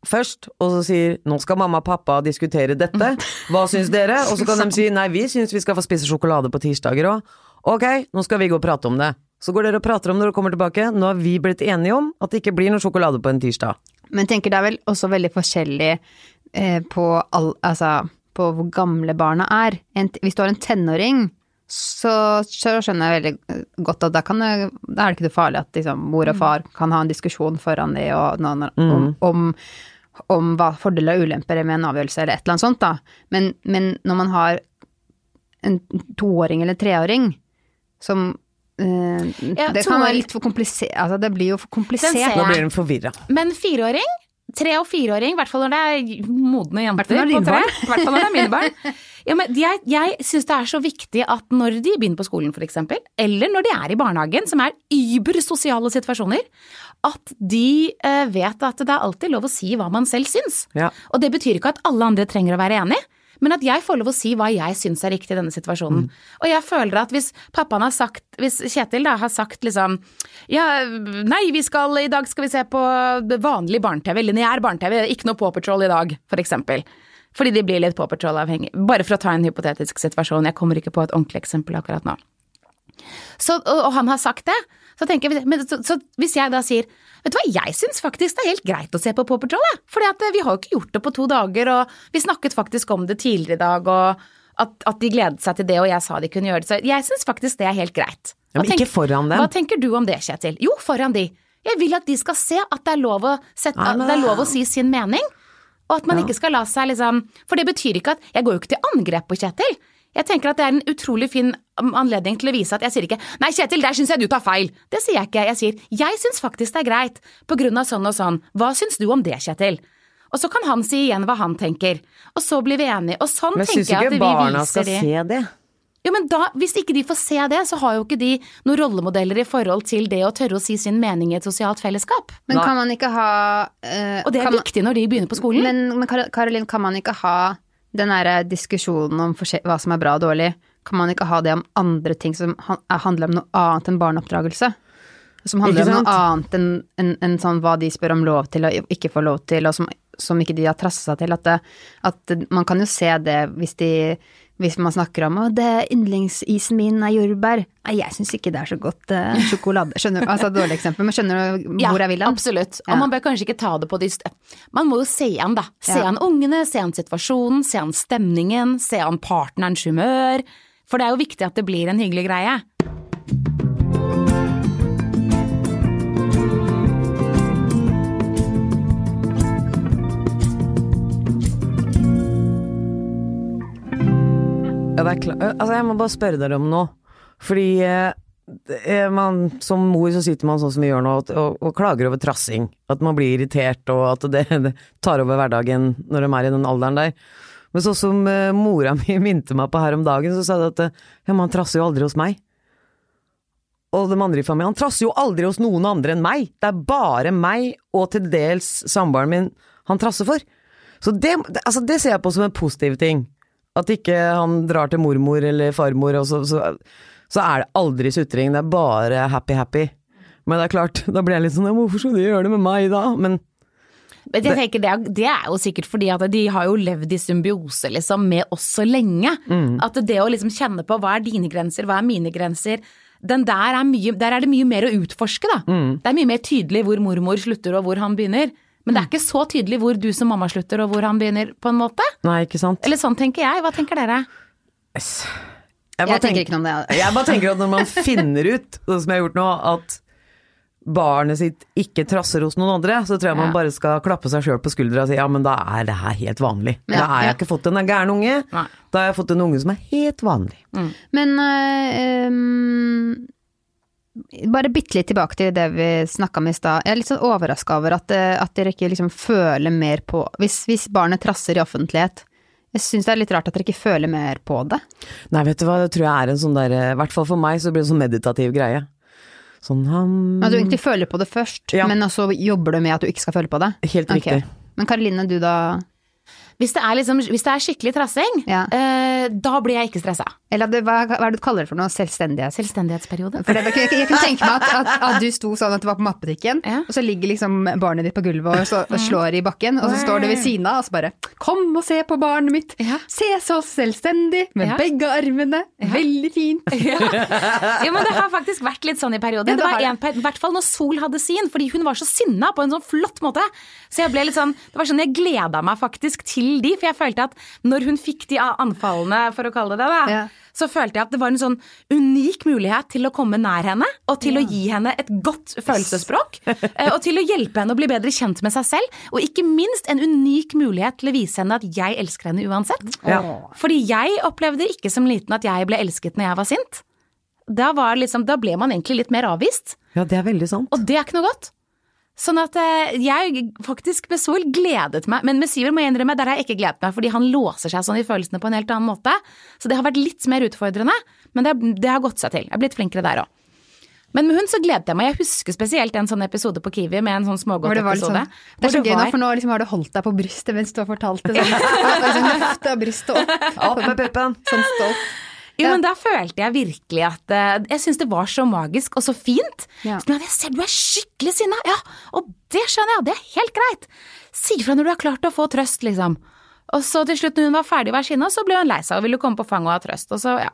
først, og så sier 'nå skal mamma og pappa diskutere dette', hva syns dere? Og så kan de si 'nei, vi syns vi skal få spise sjokolade på tirsdager òg'. Ok, nå skal vi gå og prate om det. Så går dere og prater om det dere kommer tilbake. Nå har vi blitt enige om at det ikke blir noe sjokolade på en tirsdag. Men tenker det er vel også veldig forskjellig eh, på, all, altså, på hvor gamle barna er. En, hvis du har en tenåring, så, så skjønner jeg veldig eh, godt at da, kan da er det ikke noe farlig at liksom, mor og far kan ha en diskusjon foran de og, og, når- om, om, om hva fordeler og ulemper er med en avgjørelse eller et eller annet sånt, da. Men, men når man har en toåring eller treåring som Det kan være litt for komplisert Altså, det blir jo for komplisert. Nå blir hun forvirra. Men fireåring, tre- og fireåring, i hvert fall når det er modne jenter er på tre, i hvert fall når det er mine barn. Ja, men jeg jeg syns det er så viktig at når de begynner på skolen f.eks., eller når de er i barnehagen, som er übersosiale situasjoner, at de eh, vet at det er alltid lov å si hva man selv syns. Ja. Og det betyr ikke at alle andre trenger å være enig. Men at jeg får lov å si hva jeg syns er riktig i denne situasjonen. Og jeg føler at hvis pappaen har sagt, hvis Kjetil da har sagt liksom Ja, nei, vi skal, i dag skal vi se på vanlig barne-TV, lineær barne-TV, ikke noe Paw Patrol i dag, for eksempel. Fordi de blir litt Paw Patrol-avhengig. Bare for å ta en hypotetisk situasjon, jeg kommer ikke på et ordentlig eksempel akkurat nå. Så, og, og han har sagt det, så tenker men, så, så hvis jeg da sier Vet du hva, jeg syns faktisk det er helt greit å se på Paw Patrol, jeg. Fordi eh, vi har jo ikke gjort det på to dager, og vi snakket faktisk om det tidligere i dag, og at, at de gledet seg til det, og jeg sa de kunne gjøre det. Så jeg syns faktisk det er helt greit. Ja, men Hva ikke foran dem. Hva tenker du om det, Kjetil? Jo, foran de. Jeg vil at de skal se at det er lov å, sette, det er lov å si sin mening. Og at man Ja. ikke skal la seg liksom For det betyr ikke at Jeg går jo ikke til angrep på Kjetil. Jeg tenker at det er en utrolig fin um, anledning til å vise at jeg sier ikke 'nei, Kjetil, der syns jeg du tar feil'. Det sier jeg ikke. Jeg sier 'jeg syns faktisk det er greit, på grunn av sånn og sånn'. Hva syns du om det, Kjetil? Og så kan han si igjen hva han tenker. Og så blir vi enige. Og sånn Men jeg at vi viser de. Men syns ikke barna skal de. se det. Jo, men da, Hvis ikke de får se det, så har jo ikke de noen rollemodeller i forhold til det å tørre å si sin mening i et sosialt fellesskap. Men Nei. kan man ikke ha uh, Og det er viktig man- når de begynner på skolen. Men, men Karolin, kan man ikke ha den derre diskusjonen om hva som er bra og dårlig, kan man ikke ha det om andre ting som er- handler om noe annet enn barneoppdragelse? Som handler om noe annet enn en, en sånn hva de spør om lov til og ikke får lov til, og som, som ikke de har trassa seg til. At, det, at man kan jo se det hvis de hvis man snakker om at yndlingsisen min er jordbær. Nei, jeg syns ikke det er så godt eh, sjokolade. Skjønner du? Altså dårlig eksempel, men skjønner du hvor jeg vil hen? Absolutt. Og Ja. man bør kanskje ikke ta det på de Man må jo se an, da. Se Ja. an ungene, se an situasjonen, se an stemningen, se an partnerens humør. For det er jo viktig at det blir en hyggelig greie. Det er klar. Altså, jeg må bare spørre dere om noe. Fordi eh, er man, som mor så sitter man sånn som vi gjør nå, og, og, og klager over trassing. At man blir irritert, og at det, det tar over hverdagen når de er i den alderen der. Men sånn som eh, mora mi minte meg på her om dagen, så sa hun at eh, ja, man trasser jo aldri hos meg. Og de andre i familien. Han trasser jo aldri hos noen andre enn meg. Det er bare meg, og til dels samboeren min, han trasser for. Så det- altså det ser jeg på som en positiv ting. At ikke han drar til mormor eller farmor, og så, så, så er det aldri sutring. Det er bare happy-happy. Men det er klart, da blir jeg litt sånn Hvorfor skulle de gjøre det med meg, da? Men Men jeg tenker det, er- det er jo sikkert fordi at de har jo levd i symbiose liksom med oss så lenge. At det å liksom kjenne på hva er dine grenser, hva er mine grenser, den der er, mye, der er det mye mer å utforske, da. Det er mye mer tydelig hvor mormor slutter og hvor han begynner. Men det er ikke så tydelig hvor du som mamma slutter og hvor han begynner, på en måte. nei, ikke sant? Eller sånn tenker jeg. Hva tenker dere? Yes. Jeg tenker ikke noe om det. Jeg bare tenker at når man finner ut, sånn som jeg har gjort nå, at barnet sitt ikke trasser hos noen andre, så tror jeg man bare skal klappe seg sjøl på skuldra og si ja, men da er det her helt vanlig. Ja, da har jeg ja. ikke fått en gæren unge, Nei. da har jeg fått en unge som er helt vanlig. Men øh, bare bitte litt tilbake til det vi snakka om i stad. Jeg er litt sånn overraska over at, øh, at dere ikke liksom føler mer på hvis, hvis barnet trasser i offentlighet. Jeg syns det er litt rart at dere ikke føler mer på det. Nei, vet du hva, det tror jeg er en sånn der, i hvert fall for meg, så blir det en sånn meditativ greie. Sånn ham At du egentlig føler på det først, Ja. men så jobber du med at du ikke skal føle på det. Helt riktig. riktig. Men Karoline, du da? Hvis det er, liksom, hvis det er skikkelig trassing, Ja. eh, da blir jeg ikke stressa. Eller det, hva, hva er det du kaller det for noe? Selvstendighet? Selvstendighetsperiode. For det, jeg, jeg kan tenke meg at, at, at du sto sånn at du var på mappetikken Ja. og så ligger liksom barnet ditt på gulvet og, så, og slår i bakken, og så står du ved siden av og så bare 'Kom og se på barnet mitt! Ja. Se så selvstendig! Med begge armene! Veldig fint!' Ja. Men det har faktisk vært litt sånn i perioder. Det var en, per- I hvert fall når Sol hadde sin, fordi hun var så sinna på en sånn flott måte. Så jeg ble litt sånn Det var sånn jeg gleda meg faktisk til de, for jeg følte at når hun fikk de anfallene, for å kalle det det, da, Ja. så følte jeg at det var en sånn unik mulighet til å komme nær henne, og til å gi henne et godt følelsesspråk. eh, Og til å hjelpe henne å bli bedre kjent med seg selv, og ikke minst en unik mulighet til å vise henne at jeg elsker henne uansett. Ja. Fordi jeg opplevde ikke som liten at jeg ble elsket når jeg var sint. Da, var liksom, da ble man egentlig litt mer avvist, Ja, det er veldig sant. og det er ikke noe godt. Sånn at eh, jeg faktisk med Sol gledet meg, men med Syver må jeg innrømme, der har jeg ikke gledet meg, fordi han låser seg sånn i følelsene på en helt annen måte. Så det har vært litt mer utfordrende, men det, det har gått seg til. Jeg er blitt flinkere der òg. Men med hun så gledet jeg meg. Jeg husker spesielt en sånn episode på Kiwi med en sånn Hvor det smågodtepisode. sånn, det er så gøy nå, for nå liksom har du holdt deg på brystet mens du har fortalt det. Sånn, liksom løfta brystet opp, Opp med puppen! sånn stolt. Jo, men da følte jeg virkelig at uh, Jeg syns det var så magisk og så fint. Ja. Men jeg ser du er skikkelig sinna, ja, og det skjønner jeg, det er helt greit. Si fra når du har klart å få trøst, liksom. Og så til slutt, når hun var ferdig å være skinna, så ble hun lei seg og ville komme på fanget og ha trøst. Og så, ja.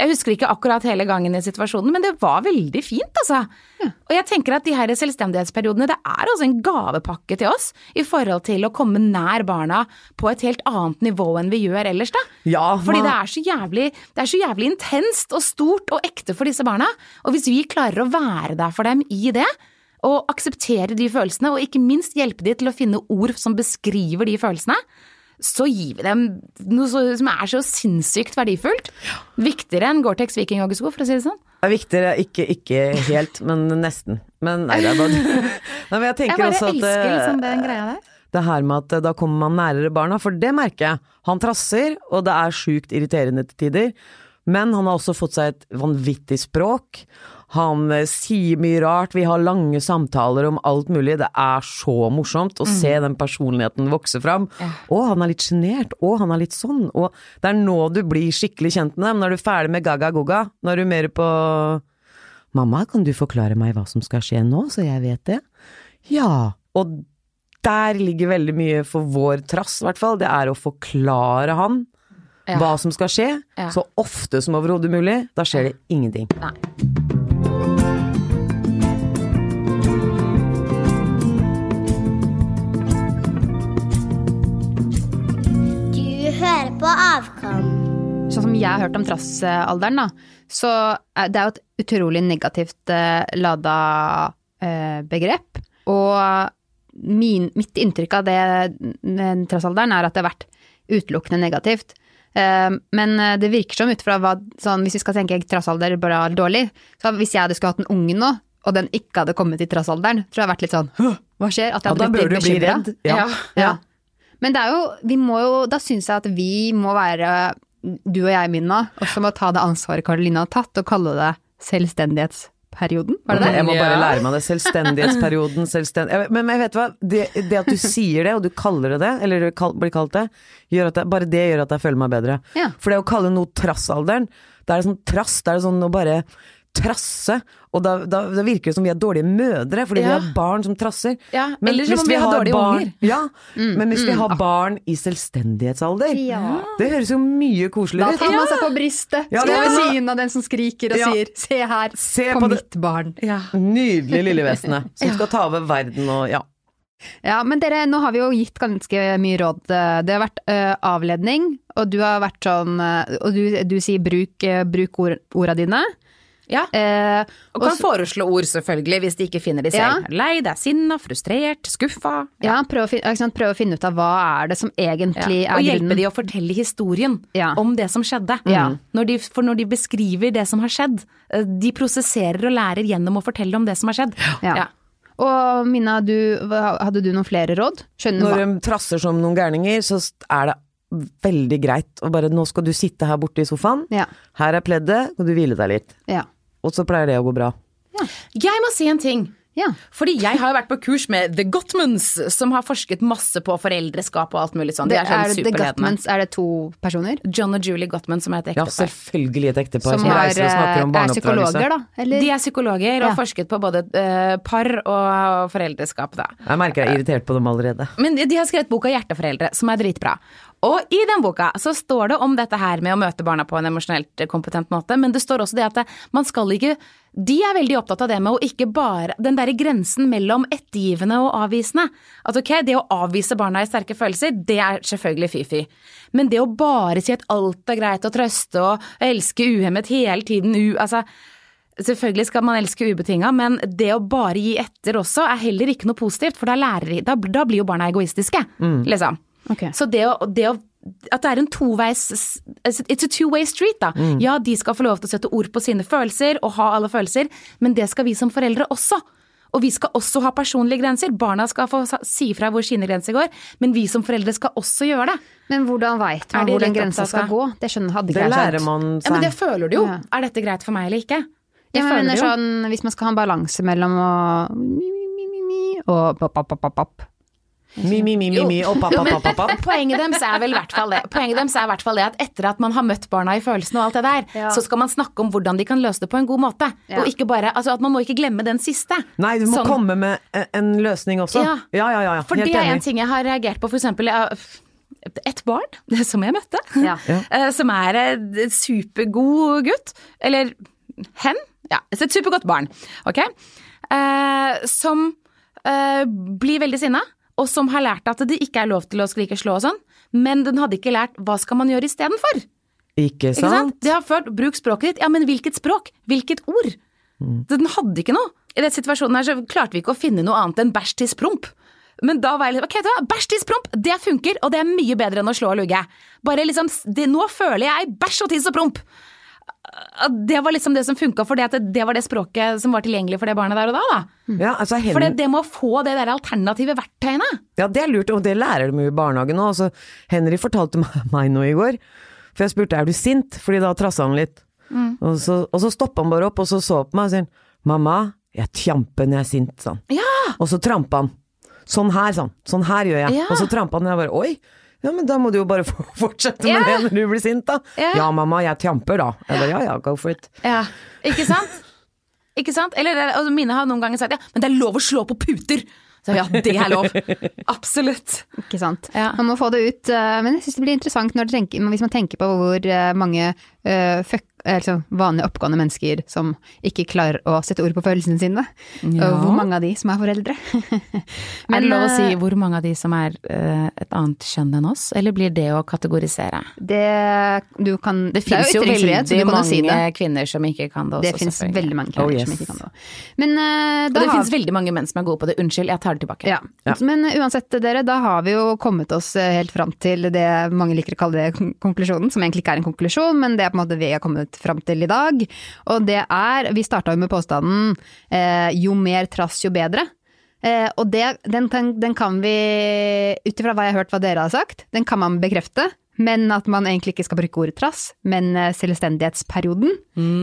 Jeg husker ikke akkurat hele gangen i situasjonen, men det var veldig fint, altså. Og jeg tenker at de her selvstendighetsperiodene, det er også en gavepakke til oss i forhold til å komme nær barna på et helt annet nivå enn vi gjør ellers, da. Ja, Fordi det er, så jævlig, det er så jævlig intenst og stort og ekte for disse barna. Og hvis vi klarer å være der for dem i det, og akseptere de følelsene, og ikke minst hjelpe de til å finne ord som beskriver de følelsene, så gir vi dem noe så, som er så sinnssykt verdifullt. Viktigere enn Gore-Tex vikingjoggesko, for å si det sånn. Det er viktigere, ikke, ikke helt, men nesten. Men nei, det er bare Nei, men jeg Jeg tenker bare også at elsker eh, liksom den greia der. det her med at eh, da kommer man nærere barna, for det merker jeg. Han trasser, og det er sjukt irriterende til tider. Men han har også fått seg et vanvittig språk. Han eh, sier mye rart, vi har lange samtaler om alt mulig. Det er så morsomt å se den personligheten vokse fram. Å, han er litt sjenert, å, han er litt sånn. Og det er nå du blir skikkelig kjent med dem, når du er ferdig med gaga-goga. Når du er mer på Mamma, kan du forklare meg hva som skal skje nå, så jeg vet det? Ja, og der ligger veldig mye for vår trass, i hvert fall. Det er å forklare han Ja. hva som skal skje, Ja. så ofte som overhodet mulig. Da skjer det ingenting. Nei. Du hører på Avkom. Sånn som jeg har hørt om trassalderen, da, så det er jo et utrolig negativt eh, lada eh, begrep. Og min, mitt inntrykk av det, trassalderen er at det har vært utelukkende negativt. Eh, men eh, det virker som ut fra hva sånn, Hvis vi skal tenke trassalder bare er dårlig, så hvis jeg hadde skulle hatt en unge nå, og den ikke hadde kommet i trassalderen, tror jeg hadde vært litt sånn Hva skjer? At jeg Ja, hadde da blitt litt bli bekymret. redd. Ja. Ja. Men det er jo, vi må jo, da syns jeg at vi må være, du og jeg Minna, også må ta det ansvaret Karoline har tatt, og kalle det selvstendighetsperioden. Var det det? Jeg må bare lære meg det. Selvstendighetsperioden, selvstend... Men, men jeg vet hva, det, det at du sier det, og du kaller det det, eller kall, blir kalt det, jeg, bare det gjør at jeg føler meg bedre. Ja. For det å kalle noe trassalderen, da er det sånn trass, da er det sånn å bare trasse, og da, da, da virker det som vi er dårlige mødre, fordi vi har barn som trasser. Ja, Men eller som om vi har dårlige barn, unger. Ja, men hvis vi har barn i selvstendighetsalder, Ja. det høres jo mye Da koseligere ut. tar man seg på brystet, Ja, står det- ved siden av den som skriker og Ja. sier 'se her, Se på, på det- mitt barn'. Ja. Nydelig lille vesenet, som skal ta over verden og ja. Ja, men dere, nå har vi jo gitt ganske mye råd. Det har vært ø, avledning, og du har vært sånn Og du, du sier bruk, bruk ord, orda dine. Ja. Eh, Og kan foreslå ord, selvfølgelig, hvis de ikke finner de selv. Lei, det er sinna, frustrert, skuffa. ja, prøve, å fin- ikke sant, prøv, å finne ut av hva er det som egentlig Ja. Og er hjelpe grunnen. de å fortelle historien Ja. om det som skjedde. Ja. Når de, for når de beskriver det som har skjedd, eh, de prosesserer og lærer gjennom å fortelle om det som har skjedd. Ja. Og Minna, du, hadde du noen flere råd? Skjønner Når de trasser som noen gærninger, så er det veldig greit å bare Nå skal du sitte her borte i sofaen, Ja. her er pleddet, og du hvile deg litt. Ja. Og så pleier det å gå bra. Jeg må si en ting. ja. Fordi jeg har jo vært på kurs med The Gottmans, som har forsket masse på foreldreskap og alt mulig sånn. De er er, The. Gottmans, er det to personer? John og Julie Gottman, som er et ektepar. Ja, selvfølgelig et ektepar Som som, har, reiser og eh, er psykologer, da? Eller? De er psykologer og Ja. har forsket på både uh, par og foreldreskap, da. Jeg merker jeg er irritert på dem allerede. Men de de har skrevet boka Hjerteforeldre, som er dritbra. Og i den boka så står det om dette her med å møte barna på en emosjonelt kompetent måte, men det står også det at man skal ikke De er veldig opptatt av det med å ikke bare Den derre grensen mellom ettergivende og avvisende. At ok, det å avvise barna i sterke følelser, det er selvfølgelig fy-fy. Men det å bare si at alt er greit å trøste og elske uhemmet hele tiden, u... Altså Selvfølgelig skal man elske ubetinga, men det å bare gi etter også er heller ikke noe positivt, for da, lærer, da, da blir jo barna egoistiske, liksom. Ok. Så det å, det å at det er en toveis It's a two-way street, da. Ja, de skal få lov til å sette ord på sine følelser og ha alle følelser, men det skal vi som foreldre også. Og vi skal også ha personlige grenser. Barna skal få si fra hvor sine grenser går, men vi som foreldre skal også gjøre det. Men hvordan veit man hvor den grensa skal gå? Det skjønner, hadde ikke Det jeg skjønt. lærer man Ja, men det føler du jo. Ja. Er dette greit for meg eller ikke? Det Ja, men føler du jo. sånn, hvis man skal ha en balanse mellom å mi, mi, mi, mi, mi, og pop, pop, pop, pop, pop. Mi, mi, mi, mi, mi, og papp, papp, papp, papp. Poenget deres er vel i hvert fall det. Poenget deres er i hvert fall det at etter at man har møtt barna i følelsene og alt det der, Ja. så skal man snakke om hvordan de kan løse det på en god måte. Ja. Og ikke bare, altså at man må ikke glemme den siste. Nei, du må Sånn. komme med en, en løsning også. Ja. ja, ja. ja, ja. For det er en ting jeg har reagert på, for eksempel et barn som jeg møtte, Ja. eh, som er en supergod gutt, eller hen, ja, et supergodt barn, ok, eh, som eh, blir veldig sinna, og som har lært at det ikke er lov til å skrike slå og sånn, men den hadde ikke lært hva skal man gjøre istedenfor. Ikke Ikke sant? sant? Det har ført bruk språket ditt. Ja, men hvilket språk? Hvilket ord? Mm. Den hadde ikke noe. I den situasjonen her så klarte vi ikke å finne noe annet enn bæsj, tiss, promp. Men da var jeg litt ok, hva, bæsj, tiss, promp, det funker, og det er mye bedre enn å slå og lugge. Bare liksom, det, nå føler jeg bæsj og tiss og promp. Det var liksom det som funka, for det, at det, var det språket som var tilgjengelig for det barnet der og da. da. Ja, altså, For det, må få det der alternative verktøyene. ja, det er lurt, og det lærer de jo i barnehagen nå. Altså, Henry fortalte meg noe i går, for jeg spurte er du sint, fordi da trassa han litt. Mm. Og så, og så stoppa han bare opp, og så så på meg og sier mamma, jeg tjamper når jeg er sint, sånn. Ja! Og så trampa han. Sånn her, sånn. Sånn her gjør jeg. Ja. Og så trampa han, og jeg bare oi. Ja, men da må du jo bare fortsette med yeah. det når du blir sint, da. Ja. Ja, mamma, jeg tjamper, da. Eller ja ja, go for it. Ja, ikke sant? Ikke sant? Eller altså, mine har noen ganger sagt ja, men det er lov å slå på puter. Så ja, det er lov. Absolutt. Ikke sant. Ja. Man må få det ut. eh, Men jeg syns det blir interessant når du tenker, hvis man tenker på hvor eh, mange uh, fuck, eh, liksom vanlige oppgående mennesker som ikke klarer å sette ord på følelsene sine. Ja. Og hvor mange av de som er foreldre. er det lov å si eh, hvor mange av de som er uh, et annet kjønn enn oss, eller blir det å kategorisere? det, du kan, Det er finnes jo ytringsfrihet, så veldig du kan jo mange si det. kvinner som ikke kan det også, Det finnes selvfølgelig. veldig mange kvinner Oh, yes. som ikke kan det. Men eh, Og det har finnes veldig mange menn som er gode på det. Unnskyld, jeg tar det tilbake. Ja. Ja. Men uansett dere, da har vi jo kommet oss eh, helt fram til det mange liker å kalle det konklusjonen, som egentlig ikke er en konklusjon, men det er på en måte vi har kommet fram til i dag. Og det er, vi starta jo med påstanden eh, jo mer trass, jo bedre. Eh, og det, den, den kan vi, ut ifra hva jeg har hørt hva dere har sagt, den kan man bekrefte. Men at man egentlig ikke skal bruke ordet trass, men eh, selvstendighetsperioden.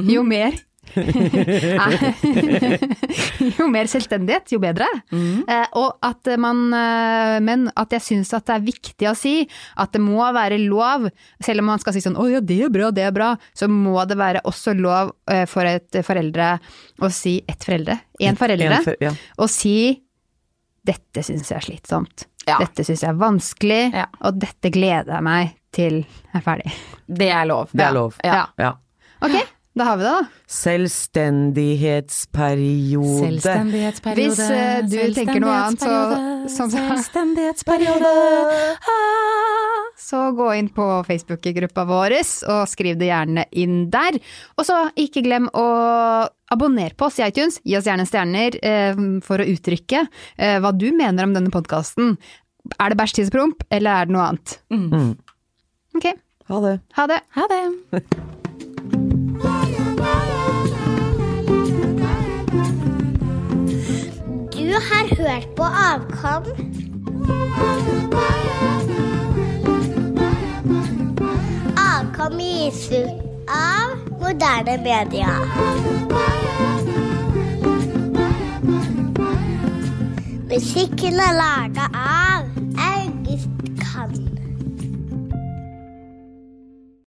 Jo mer jo mer selvstendighet, jo bedre. Eh, og at man, eh, men at jeg syns at det er viktig å si at det må være lov, selv om man skal si sånn 'å ja, det er bra, det er bra', så må det være også lov eh, for et foreldre å si ett foreldre, én foreldre, En for- ja. og si 'dette syns jeg er slitsomt'. Ja. Dette syns jeg er vanskelig, Ja. og dette gleder jeg meg til jeg er ferdig. Det er lov. Det er lov. Ja. Ja. Ok, Da har vi det, da. Selvstendighetsperiode. Selvstendighetsperiode. Hvis, uh, du tenker noe annet, så- sånn- Selvstendighetsperiode. Ah. Så gå inn på Facebook-gruppa vår og skriv det gjerne inn der. Og så ikke glem å abonnere på oss i iTunes. Gi oss gjerne stjerner eh, for å uttrykke eh, hva du mener om denne podkasten. Er det bæsj, tiss, promp, eller er det noe annet? Mm. Ok, Ha det. ha det. Ha det. Har hørt på Avkom. Avkom gis ut av moderne media. Musikken er laga av August Kant.